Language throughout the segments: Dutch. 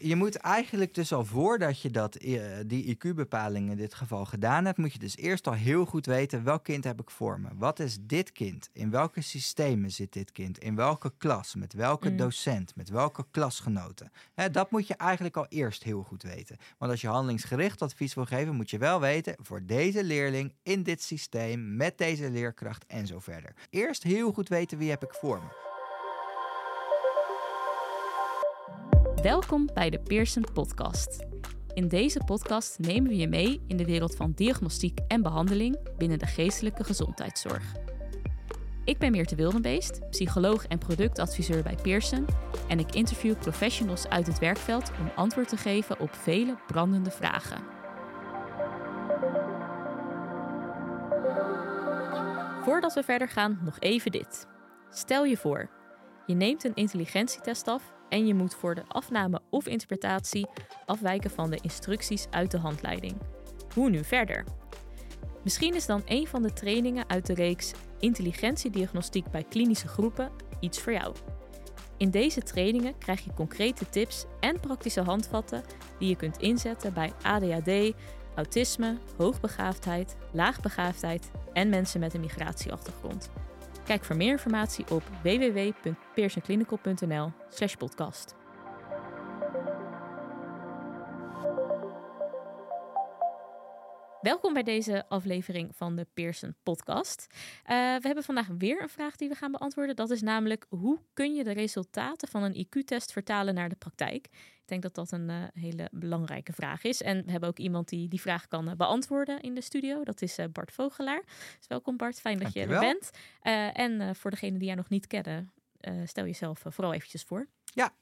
je moet eigenlijk dus al voordat je dat, eh, die IQ-bepaling in dit geval gedaan hebt, moet je dus eerst al heel goed weten welk kind heb ik voor me. Wat is dit kind? In welke systemen zit dit kind? In welke klas? Met welke Mm. docent? Met welke klasgenoten? Hè, dat moet je eigenlijk al eerst heel goed weten. Want als je handelingsgericht advies wil geven, moet je wel weten voor deze leerling in dit systeem, met deze leerkracht en zo verder. Eerst heel goed weten wie heb ik voor me. Welkom bij de Pearson Podcast. In deze podcast nemen we je mee in de wereld van diagnostiek en behandeling binnen de geestelijke gezondheidszorg. Ik ben Meerte Wildenbeest, psycholoog en productadviseur bij Pearson en ik interview professionals uit het werkveld om antwoord te geven op vele brandende vragen. Voordat we verder gaan, nog even dit. Stel je voor, je neemt een intelligentietest af en je moet voor de afname of interpretatie afwijken van de instructies uit de handleiding. Hoe nu verder? Misschien is dan een van de trainingen uit de reeks Intelligentiediagnostiek bij klinische groepen iets voor jou. In deze trainingen krijg je concrete tips en praktische handvatten die je kunt inzetten bij ADHD, autisme, hoogbegaafdheid, laagbegaafdheid en mensen met een migratieachtergrond. Kijk voor meer informatie op www.pearsonclinical.nl podcast. Welkom bij deze aflevering van de Pearson podcast. Uh, we hebben vandaag weer een vraag die we gaan beantwoorden. Dat is namelijk hoe kun je de resultaten van een IQ-test vertalen naar de praktijk? Ik denk dat dat een uh, hele belangrijke vraag is. En we hebben ook iemand die die vraag kan uh, beantwoorden in de studio. Dat is Bart Vogelaar. Dus welkom Bart, fijn dat Dankjewel. je er bent. en voor degenen die jij nog niet kennen, stel jezelf vooral eventjes voor. Ja,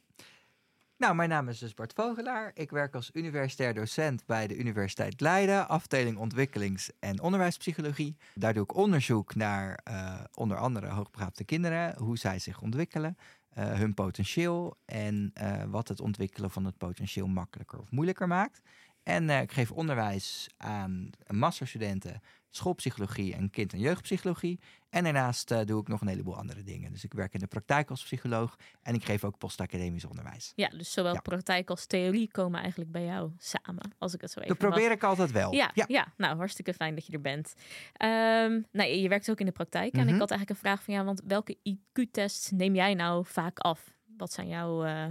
nou, mijn naam is dus Bart Vogelaar. Ik werk als universitair docent bij de Universiteit Leiden, afdeling ontwikkelings- en onderwijspsychologie. Daar doe ik onderzoek naar uh, onder andere hoogbegaafde kinderen, hoe zij zich ontwikkelen, uh, hun potentieel en uh, wat het ontwikkelen van het potentieel makkelijker of moeilijker maakt. En ik geef onderwijs aan masterstudenten schoolpsychologie en kind- en jeugdpsychologie. En daarnaast uh, doe ik nog een heleboel andere dingen. Dus ik werk in de praktijk als psycholoog en ik geef ook postacademisch onderwijs. Ja, dus zowel ja. praktijk als theorie komen eigenlijk bij jou samen, als ik het zo even Dat probeer mag. ik altijd wel. Ja, ja. ja, nou hartstikke fijn dat je er bent. Um, nou, je werkt ook in de praktijk mm -hmm. en ik had eigenlijk een vraag van jou, want welke IQ-tests neem jij nou vaak af? Wat zijn jouw uh,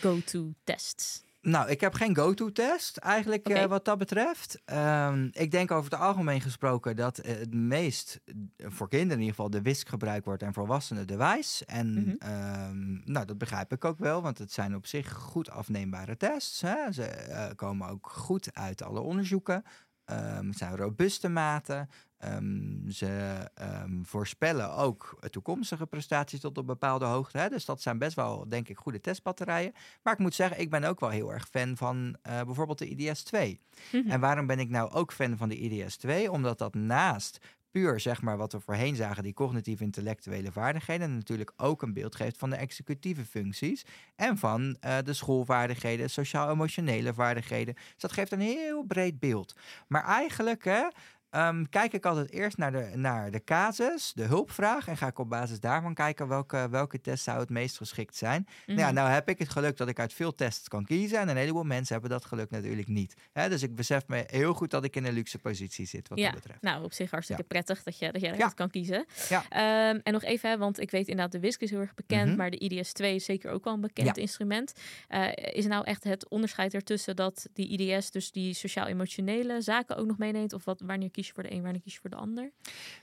go-to tests? Nou, ik heb geen go-to-test eigenlijk okay. uh, wat dat betreft. Um, ik denk over het algemeen gesproken dat het meest voor kinderen in ieder geval de WISC gebruikt wordt en volwassenen de wijs. En mm -hmm. um, nou, dat begrijp ik ook wel, want het zijn op zich goed afneembare tests. Hè? Ze uh, komen ook goed uit alle onderzoeken. Um, het zijn robuuste maten. Um, ze um, voorspellen ook toekomstige prestaties tot op bepaalde hoogte. Hè? Dus dat zijn best wel, denk ik, goede testbatterijen. Maar ik moet zeggen, ik ben ook wel heel erg fan van uh, bijvoorbeeld de IDS-2. Mm -hmm. En waarom ben ik nou ook fan van de IDS-2? Omdat dat naast puur zeg maar wat we voorheen zagen, die cognitieve intellectuele vaardigheden, natuurlijk ook een beeld geeft van de executieve functies en van uh, de schoolvaardigheden, sociaal-emotionele vaardigheden. Dus dat geeft een heel breed beeld. Maar eigenlijk hè, Um, kijk ik altijd eerst naar de, naar de casus, de hulpvraag. En ga ik op basis daarvan kijken welke, welke test zou het meest geschikt zijn. Mm -hmm. nou, ja, nou heb ik het geluk dat ik uit veel tests kan kiezen. En een heleboel mensen hebben dat geluk natuurlijk niet. He, dus ik besef me heel goed dat ik in een luxe positie zit wat ja, dat betreft. Nou, op zich hartstikke Ja. prettig dat je, dat je Ja. kan kiezen. Ja. Ehm, en nog even, hè, want ik weet inderdaad, de WISC is heel erg bekend. Mhm. Maar de IDS-2 is zeker ook wel een bekend instrument. Eh, is nou echt het onderscheid ertussen dat die IDS dus die sociaal-emotionele zaken ook nog meeneemt? Of wat, wanneer kies je voor de een, wanneer kies je voor de ander?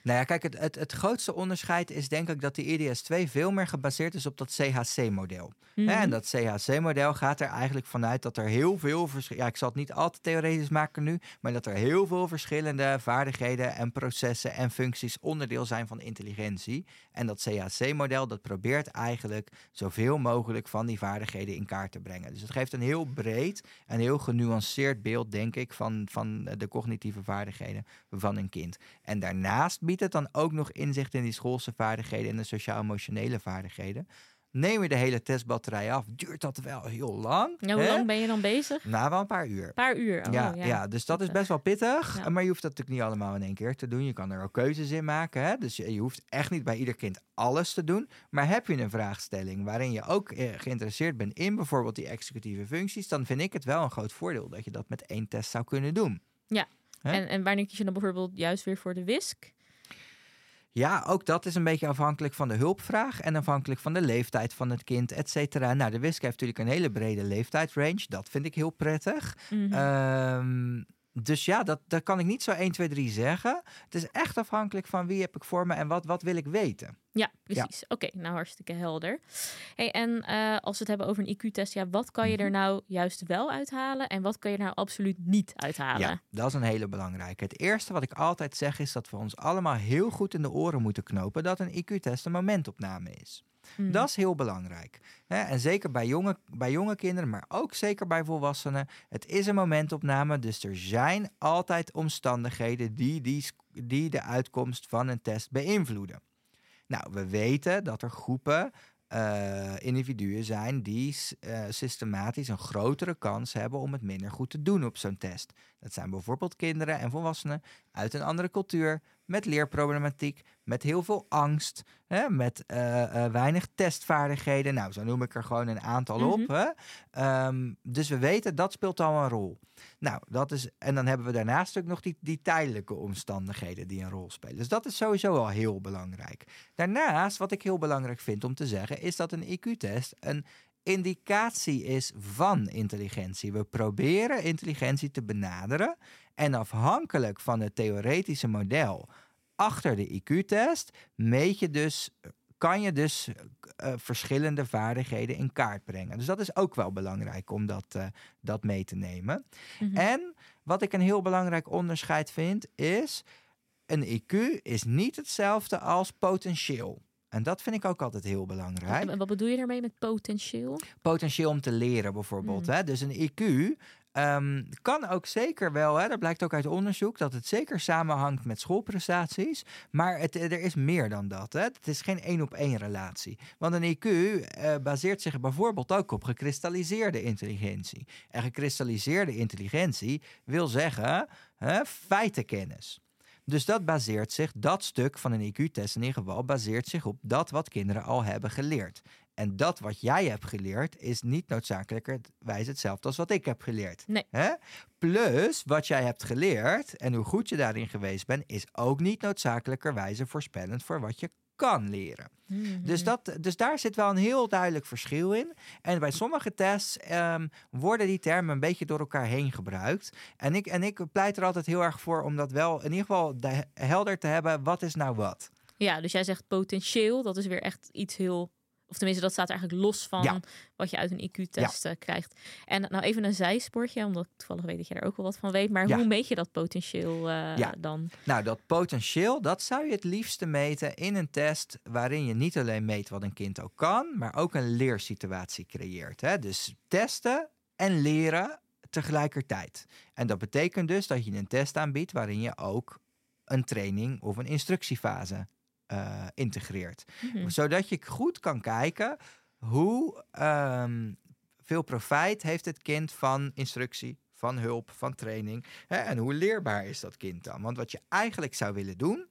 Nou ja, kijk, het, het, het grootste onderscheid is denk ik dat die IDS-2 veel meer gebaseerd is op dat CHC-model. Mhm. En dat CHC-model gaat er eigenlijk vanuit dat er heel veel verschillende... Ja, ik zal het niet al te theoretisch maken nu, maar dat er heel veel verschillende vaardigheden en processen en functies onderdeel zijn van intelligentie. En dat CHC-model, dat probeert eigenlijk zoveel mogelijk van die vaardigheden in kaart te brengen. Dus het geeft een heel breed en heel genuanceerd beeld, denk ik, van, van de cognitieve vaardigheden van een kind. En daarnaast biedt het dan ook nog inzicht in die schoolse vaardigheden en de sociaal-emotionele vaardigheden. Neem je de hele testbatterij af, duurt dat wel heel lang. Ja, hoe lang ben je dan bezig? Nou, wel een paar uur. Een paar uur, oh, ja, ja. dus dat is best wel pittig. Maar je hoeft dat natuurlijk niet allemaal in één keer te doen. Je kan er ook keuzes in maken. Hè? Dus je, je hoeft echt niet bij ieder kind alles te doen. Maar heb je een vraagstelling waarin je ook eh, geïnteresseerd bent in bijvoorbeeld die executieve functies, dan vind ik het wel een groot voordeel dat je dat met één test zou kunnen doen. Ja, en, en wanneer kies je dan bijvoorbeeld juist weer voor de WISC? Ja, ook dat is een beetje afhankelijk van de hulpvraag en afhankelijk van de leeftijd van het kind, et cetera. Nou, de WISC heeft natuurlijk een hele brede leeftijdsrange. Dat vind ik heel prettig. Mm dus ja, dat, dat kan ik niet zo 1, 2, 3 zeggen. Het is echt afhankelijk van wie heb ik voor me en wat, wat wil ik weten. Ja, precies. Oké, nou hartstikke helder. Hey, en uh, als we het hebben over een IQ-test, ja, wat kan je er mhm. nou juist wel uithalen en wat kan je er nou absoluut niet uithalen? Ja, dat is een hele belangrijke. Het eerste wat ik altijd zeg is dat we ons allemaal heel goed in de oren moeten knopen dat een IQ-test een momentopname is. Mhm. Dat is heel belangrijk. En zeker bij jonge, bij jonge kinderen, maar ook zeker bij volwassenen. Het is een momentopname, dus er zijn altijd omstandigheden die, die, die de uitkomst van een test beïnvloeden. Nou, we weten dat er groepen uh, individuen zijn die uh, systematisch een grotere kans hebben om het minder goed te doen op zo'n test. Dat zijn bijvoorbeeld kinderen en volwassenen uit een andere cultuur, met leerproblematiek, met heel veel angst, hè, met uh, weinig testvaardigheden. Nou, zo noem ik er gewoon een aantal op. Mhm. Hè? Um, dus we weten dat speelt al een rol. Nou, dat is, en dan hebben we daarnaast ook nog die, die tijdelijke omstandigheden die een rol spelen. Dus dat is sowieso al heel belangrijk. Daarnaast, wat ik heel belangrijk vind om te zeggen, is dat een IQ-test een indicatie is van intelligentie. We proberen intelligentie te benaderen en afhankelijk van het theoretische model achter de IQ-test meet je dus kan je dus uh, verschillende vaardigheden in kaart brengen. Dus dat is ook wel belangrijk om dat, uh, dat mee te nemen. Mm -hmm. En wat ik een heel belangrijk onderscheid vind, is een IQ is niet hetzelfde als potentieel. En dat vind ik ook altijd heel belangrijk. En wat bedoel je daarmee met potentieel? Potentieel om te leren bijvoorbeeld. Mm. Hè? Dus een IQ Um, kan ook zeker wel, hè, dat blijkt ook uit onderzoek, dat het zeker samenhangt met schoolprestaties. Maar het, er is meer dan dat. Hè. Het is geen één op één relatie. Want een IQ uh, eh, baseert zich bijvoorbeeld ook op gekristalliseerde intelligentie. En gekristalliseerde intelligentie wil zeggen hè, feitenkennis. Dus dat baseert zich, dat stuk van een IQ-test in ieder geval, baseert zich op dat wat kinderen al hebben geleerd. En dat wat jij hebt geleerd is niet noodzakelijkerwijs hetzelfde als wat ik heb geleerd. Nee. Plus, wat jij hebt geleerd en hoe goed je daarin geweest bent, is ook niet noodzakelijkerwijze voorspellend voor wat je kan leren. Mhm. Dus, dat, dus daar zit wel een heel duidelijk verschil in. En bij sommige tests ehm, worden die termen een beetje door elkaar heen gebruikt. En ik, en ik pleit er altijd heel erg voor om dat wel in ieder geval helder te hebben. Wat is nou wat? Ja, dus jij zegt potentieel. Dat is weer echt iets heel of tenminste, dat staat eigenlijk los van wat je uit een IQ-test eh, krijgt. En nou even een zijsportje, omdat ik toevallig weet dat je daar ook wel wat van weet. Maar hoe meet je dat potentieel uh, dan? Nou, dat potentieel, dat zou je het liefste meten in een test waarin je niet alleen meet wat een kind ook kan, maar ook een leersituatie creëert. Hè? Dus testen en leren tegelijkertijd. En dat betekent dus dat je een test aanbiedt waarin je ook een training of een instructiefase uh, integreert. Mhm. Zodat je goed kan kijken hoe um, veel profijt heeft het kind van instructie, van hulp, van training. Hè, en hoe leerbaar is dat kind dan? Want wat je eigenlijk zou willen doen,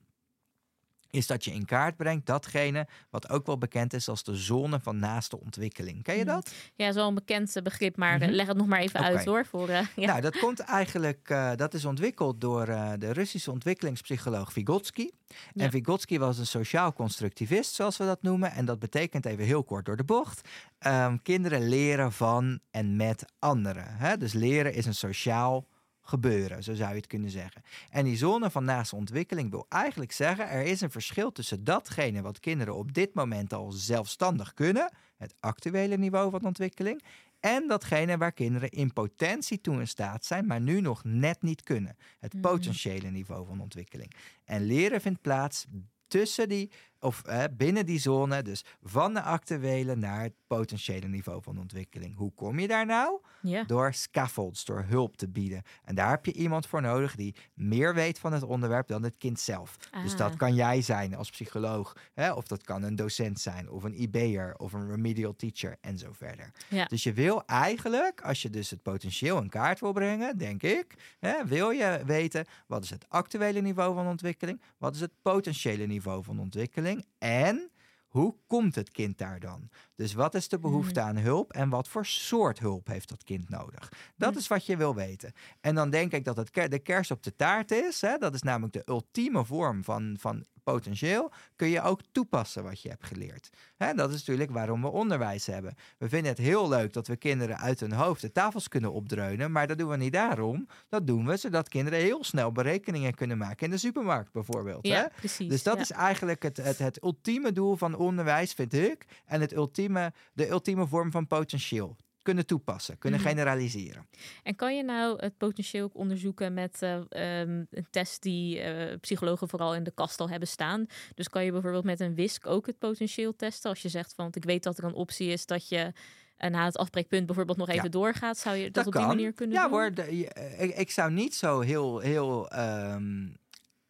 is dat je in kaart brengt datgene wat ook wel bekend is als de zone van naaste ontwikkeling. Ken je mhm. dat? Ja, zo'n bekend begrip, maar mm leg het nog maar even uit hoor. Voor, uh, ja. Nou, dat komt eigenlijk, uh, dat is ontwikkeld door uh, de Russische ontwikkelingspsycholoog Vygotsky. En Vygotsky was een sociaal constructivist, zoals we dat noemen. En dat betekent even heel kort door de bocht. Um, kinderen leren van en met anderen. Hè? Dus leren is een sociaal gebeuren, zo zou je het kunnen zeggen. En die zone van naaste ontwikkeling wil eigenlijk zeggen, er is een verschil tussen datgene wat kinderen op dit moment al zelfstandig kunnen, het actuele niveau van ontwikkeling, en datgene waar kinderen in potentie toe in staat zijn, maar nu nog net niet kunnen. Het mhm. potentiële niveau van ontwikkeling. En leren vindt plaats tussen die of binnen die zone, dus van de actuele naar het potentiële niveau van ontwikkeling. Hoe kom je daar nou? Door scaffolds, door hulp te bieden. En daar heb je iemand voor nodig die meer weet van het onderwerp dan het kind zelf. Dus dat Ah. kan jij zijn als psycholoog, hè? of dat kan een docent zijn, of een IB'er, of een remedial teacher en zo verder. Dus je wil eigenlijk, als je dus het potentieel in kaart wil brengen, denk ik, hè, wil je weten wat is het actuele niveau van ontwikkeling, wat is het potentiële niveau van ontwikkeling en hoe komt het kind daar dan? Dus wat is de behoefte aan hulp en wat voor soort hulp heeft dat kind nodig? Dat Mm. is wat je wil weten. En dan denk ik dat het de kers op de taart is. Hè? Dat is namelijk de ultieme vorm van, van potentieel. Kun je ook toepassen wat je hebt geleerd. Hè? Dat is natuurlijk waarom we onderwijs hebben. We vinden het heel leuk dat we kinderen uit hun hoofd de tafels kunnen opdreunen. Maar dat doen we niet daarom. Dat doen we zodat kinderen heel snel berekeningen kunnen maken in de supermarkt bijvoorbeeld. hè? Ja, precies. Dus dat ja. is eigenlijk het, het, het ultieme doel van onderwijs, vind ik. En het ultieme, de ultieme vorm van potentieel. Kunnen toepassen, kunnen Mhm. generaliseren. En kan je nou het potentieel ook onderzoeken met eh, ehm, een test die eh, psychologen vooral in de kast al hebben staan? Dus kan je bijvoorbeeld met een WISC ook het potentieel testen? Als je zegt van, want ik weet dat er een optie is dat je eh, na het afbreekpunt bijvoorbeeld nog even Ja. doorgaat. Zou je dat, Dat op kan. die manier kunnen ja doen? hoor, de- eh, ik, ik zou niet zo heel, heel ehm,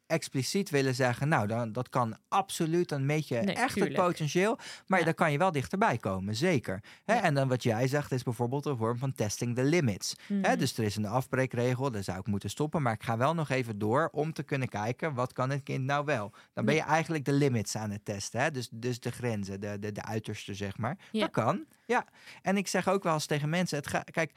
expliciet willen zeggen... nou, dan, dat kan absoluut, dan meet je Nee, echt tuurlijk. het potentieel. Maar Ja. dan kan je wel dichterbij komen, zeker. Hè? Ja. En dan wat jij zegt is bijvoorbeeld een vorm van testing the limits. Hè, Mhm. dus er is een afbreekregel, daar zou ik moeten stoppen. Maar ik ga wel nog even door om te kunnen kijken, wat kan het kind nou wel? Dan ben je eigenlijk de limits aan het testen. Hè? Dus, dus de grenzen, de, de, de uiterste, zeg maar. Ja. Dat kan, ja. En ik zeg ook wel eens tegen mensen, het ga, kijk...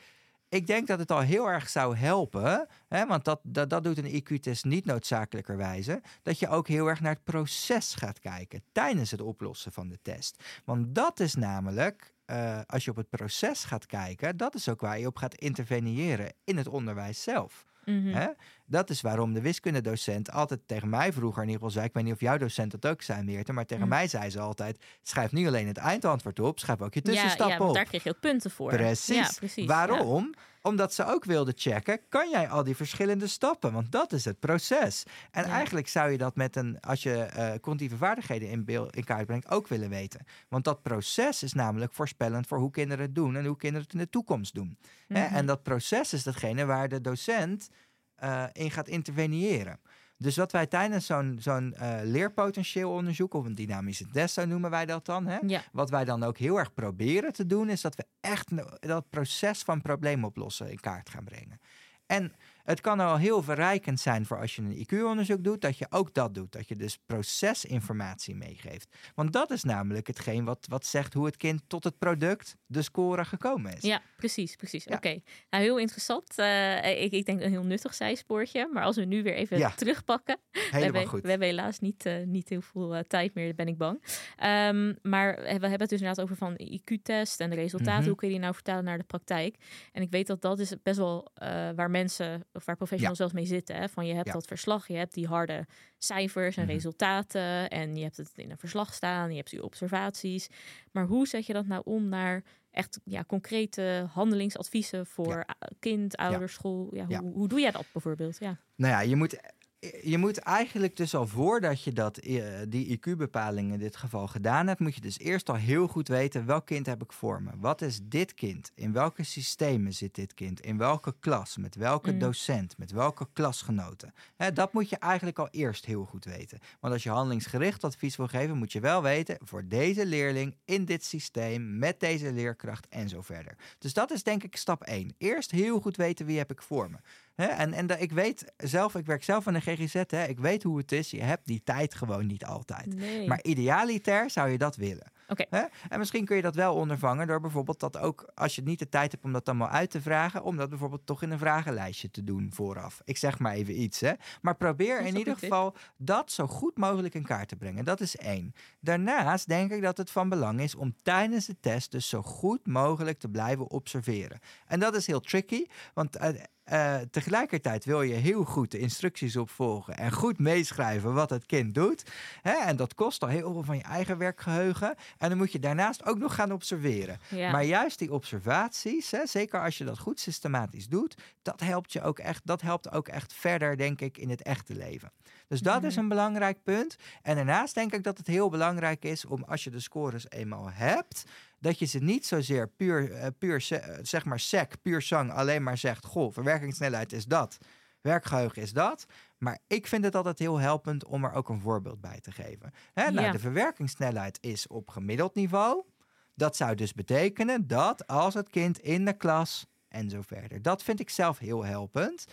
Ik denk dat het al heel erg zou helpen, hè, want dat, dat, dat doet een IQ-test niet noodzakelijkerwijze, dat je ook heel erg naar het proces gaat kijken tijdens het oplossen van de test. Want dat is namelijk, eh, als je op het proces gaat kijken, dat is ook waar je op gaat interveneren in het onderwijs zelf. Mhm. Hè? Dat is waarom de wiskundedocent altijd tegen mij vroeger in ieder geval zei, ik weet niet of jouw docent dat ook zei, Meerte, maar tegen Mm. mij zei ze altijd, schrijf niet alleen het eindantwoord op, schrijf ook je ja, tussenstappen ja, want op. daar kreeg je ook punten voor. Precies. Ja, precies. ja. Omdat ze ook wilden checken, kan jij al die verschillende stappen? Want dat is het proces. En Ja. eigenlijk zou je dat met een, als je eh cognitieve vaardigheden in, beeld, in kaart brengt, ook willen weten. Want dat proces is namelijk voorspellend voor hoe kinderen het doen en hoe kinderen het in de toekomst doen. Mhm. En dat proces is datgene waar de docent eh, in gaat interveneren. Dus wat wij tijdens zo'n zo'n eh, leerpotentieel onderzoek, of een dynamische test, zo noemen wij dat dan, hè? Ja, Wat wij dan ook heel erg proberen te doen, is dat we echt dat proces van probleemoplossen in kaart gaan brengen. En het kan al heel verrijkend zijn voor als je een IQ-onderzoek doet, dat je ook dat doet. Dat je dus procesinformatie meegeeft. Want dat is namelijk hetgeen wat, wat zegt hoe het kind tot het product, de score, gekomen is. ja precies, precies. Ja. Oké, nou heel interessant. Eh, ik, ik denk een heel nuttig zijspoortje. Maar als we nu weer even Ja. terugpakken. we, Helemaal hebben, goed. we hebben helaas niet, eh, niet heel veel eh, tijd meer, ben ik bang. Ehm, maar we hebben het dus inderdaad over van IQ-test en de resultaten. Mhm. Hoe kun je die nou vertalen naar de praktijk? En ik weet dat dat is best wel waar mensen of waar professionals zelfs mee zitten. Hè? Van je hebt dat verslag, je hebt die harde cijfers en Mhm. resultaten. En je hebt het in een verslag staan, je hebt die observaties. Maar hoe zet je dat nou om naar echt ja, concrete handelingsadviezen voor kind, ouders, school? Ja, hoe, Ja. hoe doe jij dat bijvoorbeeld? Ja. Nou ja, je moet, je moet eigenlijk dus al voordat je dat, eh, die IQ-bepaling in dit geval gedaan hebt, moet je dus eerst al heel goed weten welk kind heb ik voor me. Wat is dit kind? In welke systemen zit dit kind? In welke klas? Met welke Mm. docent? Met welke klasgenoten? Dat moet je eigenlijk al eerst heel goed weten. Want als je handelingsgericht advies wil geven, moet je wel weten voor deze leerling in dit systeem met deze leerkracht en zo verder. Dus dat is denk ik stap 1. Eerst heel goed weten wie heb ik voor me. Hè, en en ik weet zelf, ik werk zelf aan de GGZ, hè, ik weet hoe het is. Je hebt die tijd gewoon niet altijd. Nee. Maar idealiter zou je dat willen. Oké. Hè? En misschien kun je dat wel ondervangen door bijvoorbeeld dat ook, als je niet de tijd hebt om dat allemaal uit te vragen, om dat bijvoorbeeld toch in een vragenlijstje te doen vooraf. Ik zeg maar even iets, hè. Maar probeer in een ieder geval dat zo goed mogelijk in kaart te brengen. Dat is één. Daarnaast denk ik dat het van belang is om tijdens de test dus zo goed mogelijk te blijven observeren. En dat is heel tricky, want eh, Uh, tegelijkertijd wil je heel goed de instructies opvolgen en goed meeschrijven wat het kind doet. Hè? En dat kost al heel veel van je eigen werkgeheugen. En dan moet je daarnaast ook nog gaan observeren. Maar juist die observaties, hè, zeker als je dat goed systematisch doet, dat helpt je ook echt, dat helpt ook echt verder, denk ik, in het echte leven. Dus dat is mhm. een belangrijk punt. En daarnaast denk ik dat het heel belangrijk is om als je de scores eenmaal hebt, dat je ze niet zozeer puur, uh, puur eh, zeg maar sec, puur zang, alleen maar zegt, goh, verwerkingssnelheid is dat, werkgeheugen is dat. Maar ik vind het altijd heel helpend om er ook een voorbeeld bij te geven. Hè, nou, de verwerkingssnelheid is op gemiddeld niveau. Dat zou dus betekenen dat als het kind in de klas en zo verder. Dat vind ik zelf heel helpend.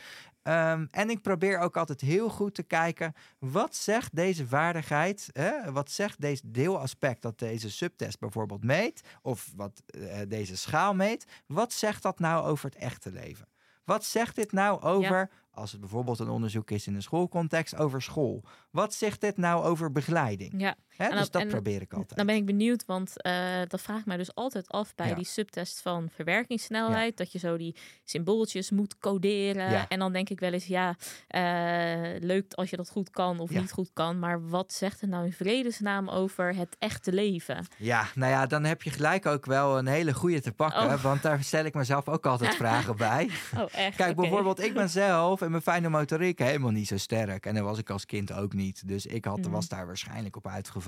Ehm, en ik probeer ook altijd heel goed te kijken, wat zegt deze vaardigheid, hè? wat zegt deze deelaspect dat deze subtest bijvoorbeeld meet, of wat uh, deze schaal meet, wat zegt dat nou over het echte leven? Wat zegt dit nou over als het bijvoorbeeld een onderzoek is in een schoolcontext over school. Wat zegt dit nou over begeleiding? Ja. Hè, dus dat probeer ik altijd. Dan ben ik benieuwd, want uh, dat vraagt mij dus altijd af bij die subtest van verwerkingssnelheid. Dat je zo die symbooltjes moet coderen. En dan denk ik wel eens, ja, uh, leuk als je dat goed kan of niet goed kan. Maar wat zegt het nou in vredesnaam over het echte leven? Ja, nou ja, dan heb je gelijk ook wel een hele goede te pakken. Oh. Want daar stel ik mezelf ook altijd vragen bij. Oh, echt? Kijk, bijvoorbeeld, ik ben zelf mijn fijne motoriek helemaal niet zo sterk. En dat was ik als kind ook niet. Dus ik had, mhm. was daar waarschijnlijk op uitgevallen.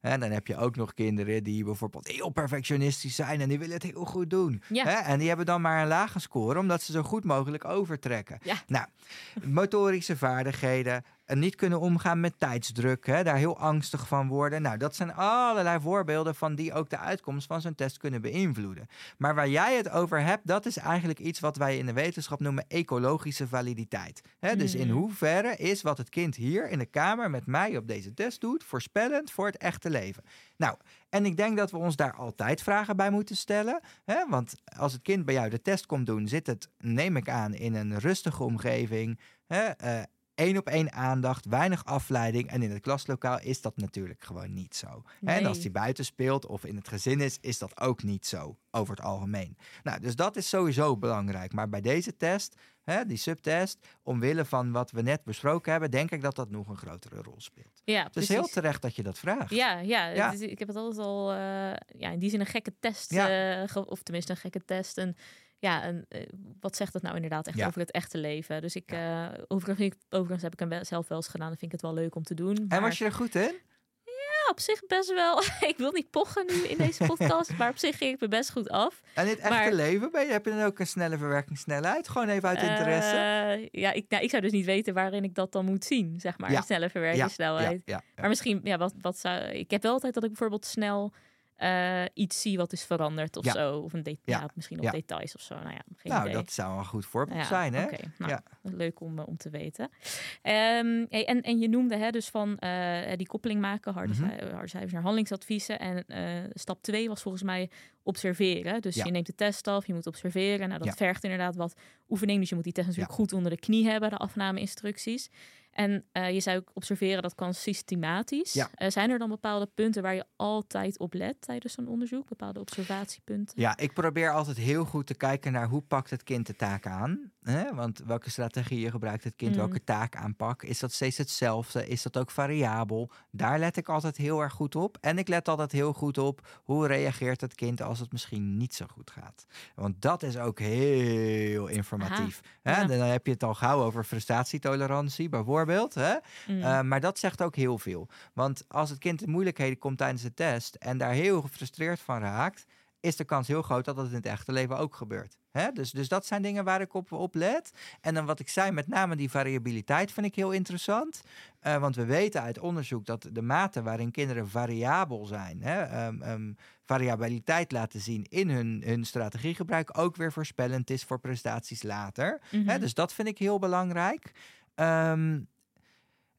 En dan heb je ook nog kinderen die bijvoorbeeld heel perfectionistisch zijn en die willen het heel goed doen. Ja. En die hebben dan maar een lage score omdat ze zo goed mogelijk overtrekken. Ja. Nou, motorische vaardigheden, en niet kunnen omgaan met tijdsdruk, hè, daar heel angstig van worden. Nou, dat zijn allerlei voorbeelden van die ook de uitkomst van zo'n test kunnen beïnvloeden. Maar waar jij het over hebt, dat is eigenlijk iets wat wij in de wetenschap noemen ecologische validiteit. Hè, Dus in hmm. hoeverre is wat het kind hier in de kamer met mij op deze test doet voorspellend voor het echte leven? Nou, en ik denk dat we ons daar altijd vragen bij moeten stellen. Hè? Want als het kind bij jou de test komt doen, zit het, neem ik aan, in een rustige omgeving. Hè? Uh, één op één aandacht, weinig afleiding. En in het klaslokaal is dat natuurlijk gewoon niet zo. En als hij buiten speelt of in het gezin is, is dat ook niet zo over het algemeen. Nou, dus dat is sowieso belangrijk. Maar bij deze test, hè, die subtest, omwille van wat we net besproken hebben, denk ik dat dat nog een grotere rol speelt. Ja, het is heel terecht dat je dat vraagt. Ja, ja, ja. ik heb het altijd al, uh, ja, in die zin een gekke test, ja. uh, of tenminste een gekke test. En ja, en uh, wat zegt dat nou inderdaad echt over het echte leven? Dus ik, ja. uh, overigens, overigens, heb ik hem zelf wel eens gedaan en vind ik het wel leuk om te doen. Maar... En was je er goed in? Ja, op zich best wel. ik wil niet pochen nu in deze podcast, maar op zich ging ik me best goed af. En in het echte maar... leven ben je, heb je dan ook een snelle verwerkingssnelheid? Gewoon even uit interesse? Uh, ja, ik, nou, ik zou dus niet weten waarin ik dat dan moet zien, zeg maar. Ja. Snelle verwerkingssnelheid. Maar misschien, ja, wat, wat zou... Ik heb wel altijd dat ik bijvoorbeeld snel uh, iets zie wat is veranderd of zo. Of een detail, ja. misschien op details of zo. Nou ja, geen nou, dat zou een goed voorbeeld zijn, hè? Okay. Nou, ja. Leuk om, uh, om te weten. Um, hey, en, en je noemde hè, dus van uh, die koppeling maken, harde, mm -hmm. harde cijfers naar handelingsadviezen. En stap 2 was volgens mij observeren. Dus je neemt de test af, je moet observeren. Nou, dat vergt inderdaad wat oefening. Dus je moet die test natuurlijk goed onder de knie hebben, de afname-instructies. En uh, je zou ook observeren dat kan systematisch. Ja. Uh, zijn er dan bepaalde punten waar je altijd op let tijdens zo'n onderzoek? Bepaalde observatiepunten? Ja, ik probeer altijd heel goed te kijken naar hoe pakt het kind de taak aan. Hè? Want welke strategieën gebruikt het kind? Mm. Welke taak aanpak? Is dat steeds hetzelfde? Is dat ook variabel? Daar let ik altijd heel erg goed op. En ik let altijd heel goed op hoe reageert het kind als het misschien niet zo goed gaat. Want dat is ook heel informatief. Hè? Dan heb je het al gauw over frustratietolerantie bijvoorbeeld Hè? Mm. Eh, maar dat zegt ook heel veel. Want als het kind in moeilijkheden komt tijdens de test en daar heel gefrustreerd van raakt, is de kans heel groot dat dat in het echte leven ook gebeurt. Hè? Dus, dus dat zijn dingen waar ik op, op let. En dan wat ik zei, met name die variabiliteit vind ik heel interessant. Uh, want we weten uit onderzoek dat de mate waarin kinderen variabel zijn, hè, um, um, variabiliteit laten zien in hun, hun strategiegebruik, ook weer voorspellend is voor prestaties later. hè? Mhm. Dus dat vind ik heel belangrijk. Um,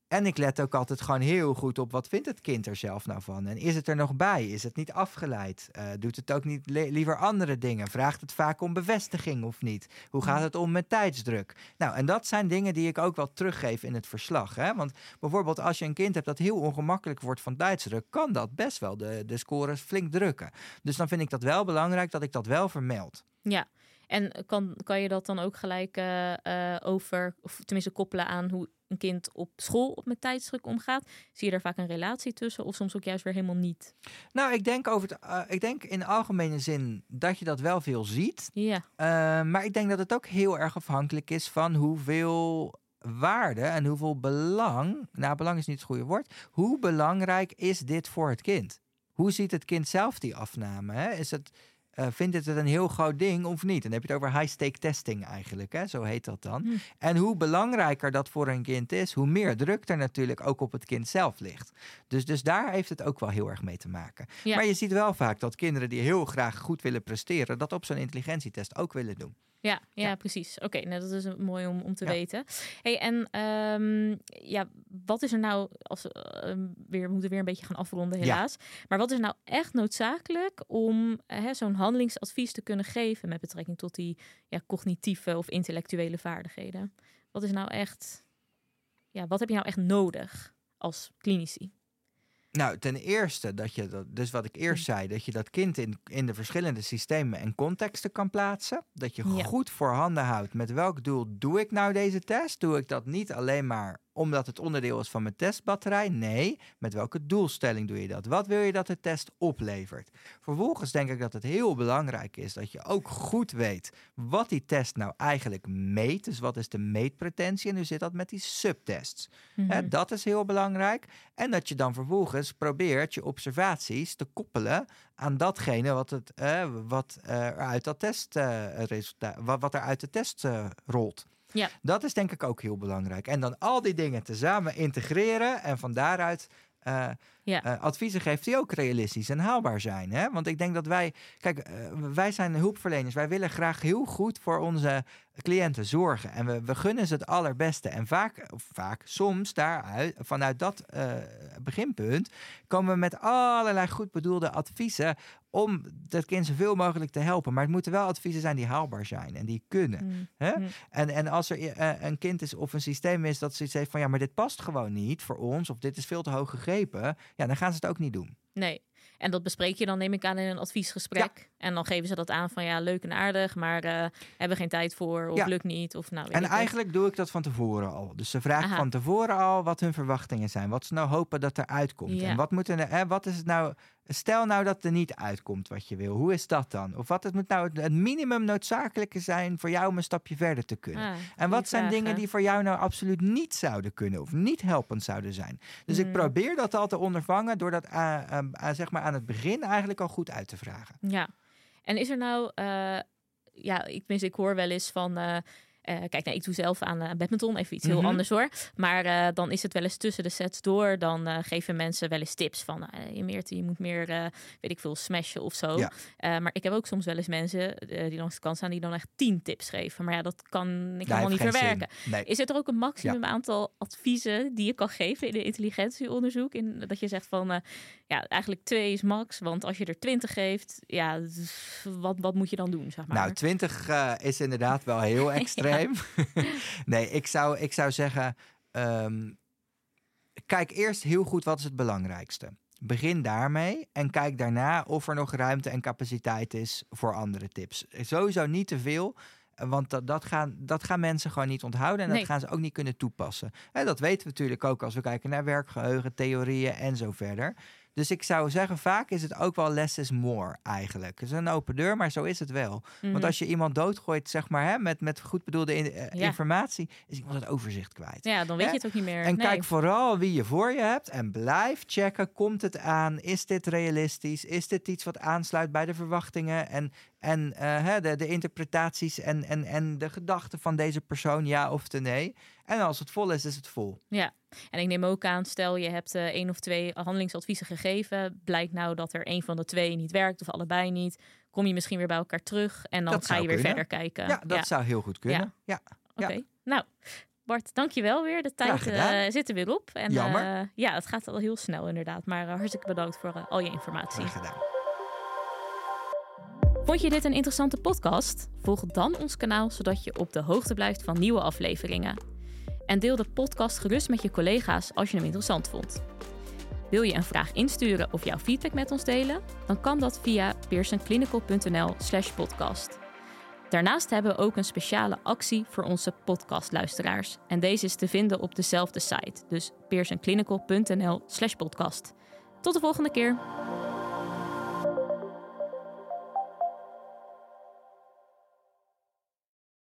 en ik let ook altijd gewoon heel goed op wat vindt het kind er zelf nou van. En is het er nog bij? Is het niet afgeleid? Uh, doet het ook niet liever andere dingen? Vraagt het vaak om bevestiging of niet? Hoe gaat het om met tijdsdruk? Nou, en dat zijn dingen die ik ook wel teruggeef in het verslag. Hè? Want bijvoorbeeld als je een kind hebt dat heel ongemakkelijk wordt van tijdsdruk, kan dat best wel de, de scores flink drukken. Dus dan vind ik dat wel belangrijk dat ik dat wel vermeld. Ja, En kan, kan je dat dan ook gelijk over, of tenminste koppelen aan hoe een kind op school op met tijdsdruk omgaat? Zie je daar vaak een relatie tussen of soms ook juist weer helemaal niet? Nou, ik denk, over het, uh, ik denk in algemene zin dat je dat wel veel ziet. Ja. Uh, maar ik denk dat het ook heel erg afhankelijk is van hoeveel waarde en hoeveel belang, nou belang is niet het goede woord, hoe belangrijk is dit voor het kind? Hoe ziet het kind zelf die afname? Hè? Is het, uh, vindt het een heel groot ding of niet? En dan heb je het over high-stake testing eigenlijk, hè? zo heet dat dan. Hm. En hoe belangrijker dat voor een kind is, hoe meer druk er natuurlijk ook op het kind zelf ligt. Dus, dus daar heeft het ook wel heel erg mee te maken. Maar je ziet wel vaak dat kinderen die heel graag goed willen presteren, dat op zo'n intelligentietest ook willen doen. Ja, ja, precies. Oké, nou, dat is mooi om, om te weten. Hey, en um, ja, wat is er nou, als uh, weer, we moeten weer een beetje gaan afronden helaas. Maar wat is nou echt noodzakelijk om uh, zo'n handelingsadvies te kunnen geven met betrekking tot die ja, cognitieve of intellectuele vaardigheden? Wat is nou echt, ja, wat heb je nou echt nodig als klinici? Nou, ten eerste dat je dat, dus wat ik eerst zei, dat je dat kind in, in de verschillende systemen en contexten kan plaatsen. Dat je goed voorhanden houdt met welk doel doe ik nou deze test? Doe ik dat niet alleen maar omdat het onderdeel is van mijn testbatterij? Nee, met welke doelstelling doe je dat? Wat wil je dat de test oplevert? Vervolgens denk ik dat het heel belangrijk is dat je ook goed weet wat die test nou eigenlijk meet. Dus wat is de meetpretentie? En hoe zit dat met die subtests? Mm dat is heel belangrijk. En dat je dan vervolgens probeert je observaties te koppelen aan datgene wat, het, uh, wat er uit dat testresultaat, uh, wat, wat er uit de test eh, rolt. Ja. Dat is denk ik ook heel belangrijk. En dan al die dingen tezamen integreren en van daaruit uh, ja. uh, adviezen geeft die ook realistisch en haalbaar zijn. Hè? Want ik denk dat wij, kijk, uh, wij zijn hulpverleners. Wij willen graag heel goed voor onze cliënten zorgen. En we, we gunnen ze het allerbeste. En vaak, vaak soms daaruit, vanuit dat beginpunt, komen we met allerlei goed bedoelde adviezen om dat kind zoveel mogelijk te helpen. Maar het moeten wel adviezen zijn die haalbaar zijn en die kunnen. Mm. Hè? Mm. En, en als er een kind is of een systeem is dat zoiets heeft van ja, maar dit past gewoon niet voor ons, of dit is veel te hoog gegrepen, ja, dan gaan ze het ook niet doen. Nee. En dat bespreek je dan, neem ik aan, in een adviesgesprek. En dan geven ze dat aan van ja, leuk en aardig, maar uh, hebben geen tijd voor of lukt niet. Of, nou, en eigenlijk doe ik dat van tevoren al. Dus ze vragen van tevoren al wat hun verwachtingen zijn. Wat ze nou hopen dat er uitkomt. En wat, moeten, hè, wat is het nou Stel nou dat er niet uitkomt wat je wil. Hoe is dat dan? Of wat het moet nou het minimum noodzakelijke zijn voor jou om een stapje verder te kunnen? Ah, en wat zijn dingen die voor jou nou absoluut niet zouden kunnen of niet helpend zouden zijn? Dus ik mm. probeer dat al te ondervangen door dat uh, zeg maar aan het begin eigenlijk al goed uit te vragen. Ja, en is er nou, uh, ja, ik, ik hoor wel eens van uh, uh, kijk, nou, ik doe zelf aan uh, badminton, even iets heel mhm. anders hoor. Maar uh, dan is het wel eens tussen de sets door. Dan geven mensen wel eens tips van, je, meert, je moet meer, weet ik veel, smashen of zo. Ja. maar ik heb ook soms wel eens mensen die langs de kant staan, die dan echt tien tips geven. Maar ja, dat kan ik helemaal niet verwerken. Nee. Is het er ook een maximum aantal adviezen die je kan geven in de intelligentieonderzoek? In, dat je zegt van, ja, eigenlijk twee is max. Want als je er twintig geeft, ja, wat, wat moet je dan doen, zeg maar? Nou, twintig is inderdaad wel heel extreem. nee, ik zou, ik zou zeggen, um, kijk eerst heel goed wat is het belangrijkste. Begin daarmee en kijk daarna of er nog ruimte en capaciteit is voor andere tips. Sowieso niet te veel, want dat, dat, gaan, dat gaan mensen gewoon niet onthouden en dat gaan ze ook niet kunnen toepassen. En dat weten we natuurlijk ook als we kijken naar werkgeheugen, theorieën en zo verder. Dus ik zou zeggen, vaak is het ook wel less is more eigenlijk. Het is een open deur, maar zo is het wel. Want mhm. als je iemand doodgooit, zeg maar, hè, met, met goed bedoelde eh, informatie, is iemand het overzicht kwijt. Ja, dan weet je het ook niet meer. En kijk vooral wie je voor je hebt en blijf checken, komt het aan? Is dit realistisch? Is dit iets wat aansluit bij de verwachtingen en, en uh, de, de interpretaties en, en, en de gedachten van deze persoon, ja of nee? En als het vol is, is het vol. Ja, en ik neem ook aan, stel je hebt uh, één of twee handelingsadviezen gegeven. Blijkt nou dat er één van de twee niet werkt of allebei niet. Kom je misschien weer bij elkaar terug en dan ga je weer verder kijken. Ja, dat zou heel goed kunnen. Ja. ja. Oké, nou Bart, dankjewel weer. De tijd uh, zit er weer op. En, Jammer. Uh, ja, het gaat al heel snel inderdaad. Maar hartstikke bedankt voor al je informatie. Graag gedaan. Vond je dit een interessante podcast? Volg dan ons kanaal zodat je op de hoogte blijft van nieuwe afleveringen. En deel de podcast gerust met je collega's als je hem interessant vond. Wil je een vraag insturen of jouw feedback met ons delen? Dan kan dat via pearsonclinical.nl/podcast. Daarnaast hebben we ook een speciale actie voor onze podcastluisteraars. En deze is te vinden op dezelfde site, dus pearsonclinical.nl/podcast. Tot de volgende keer.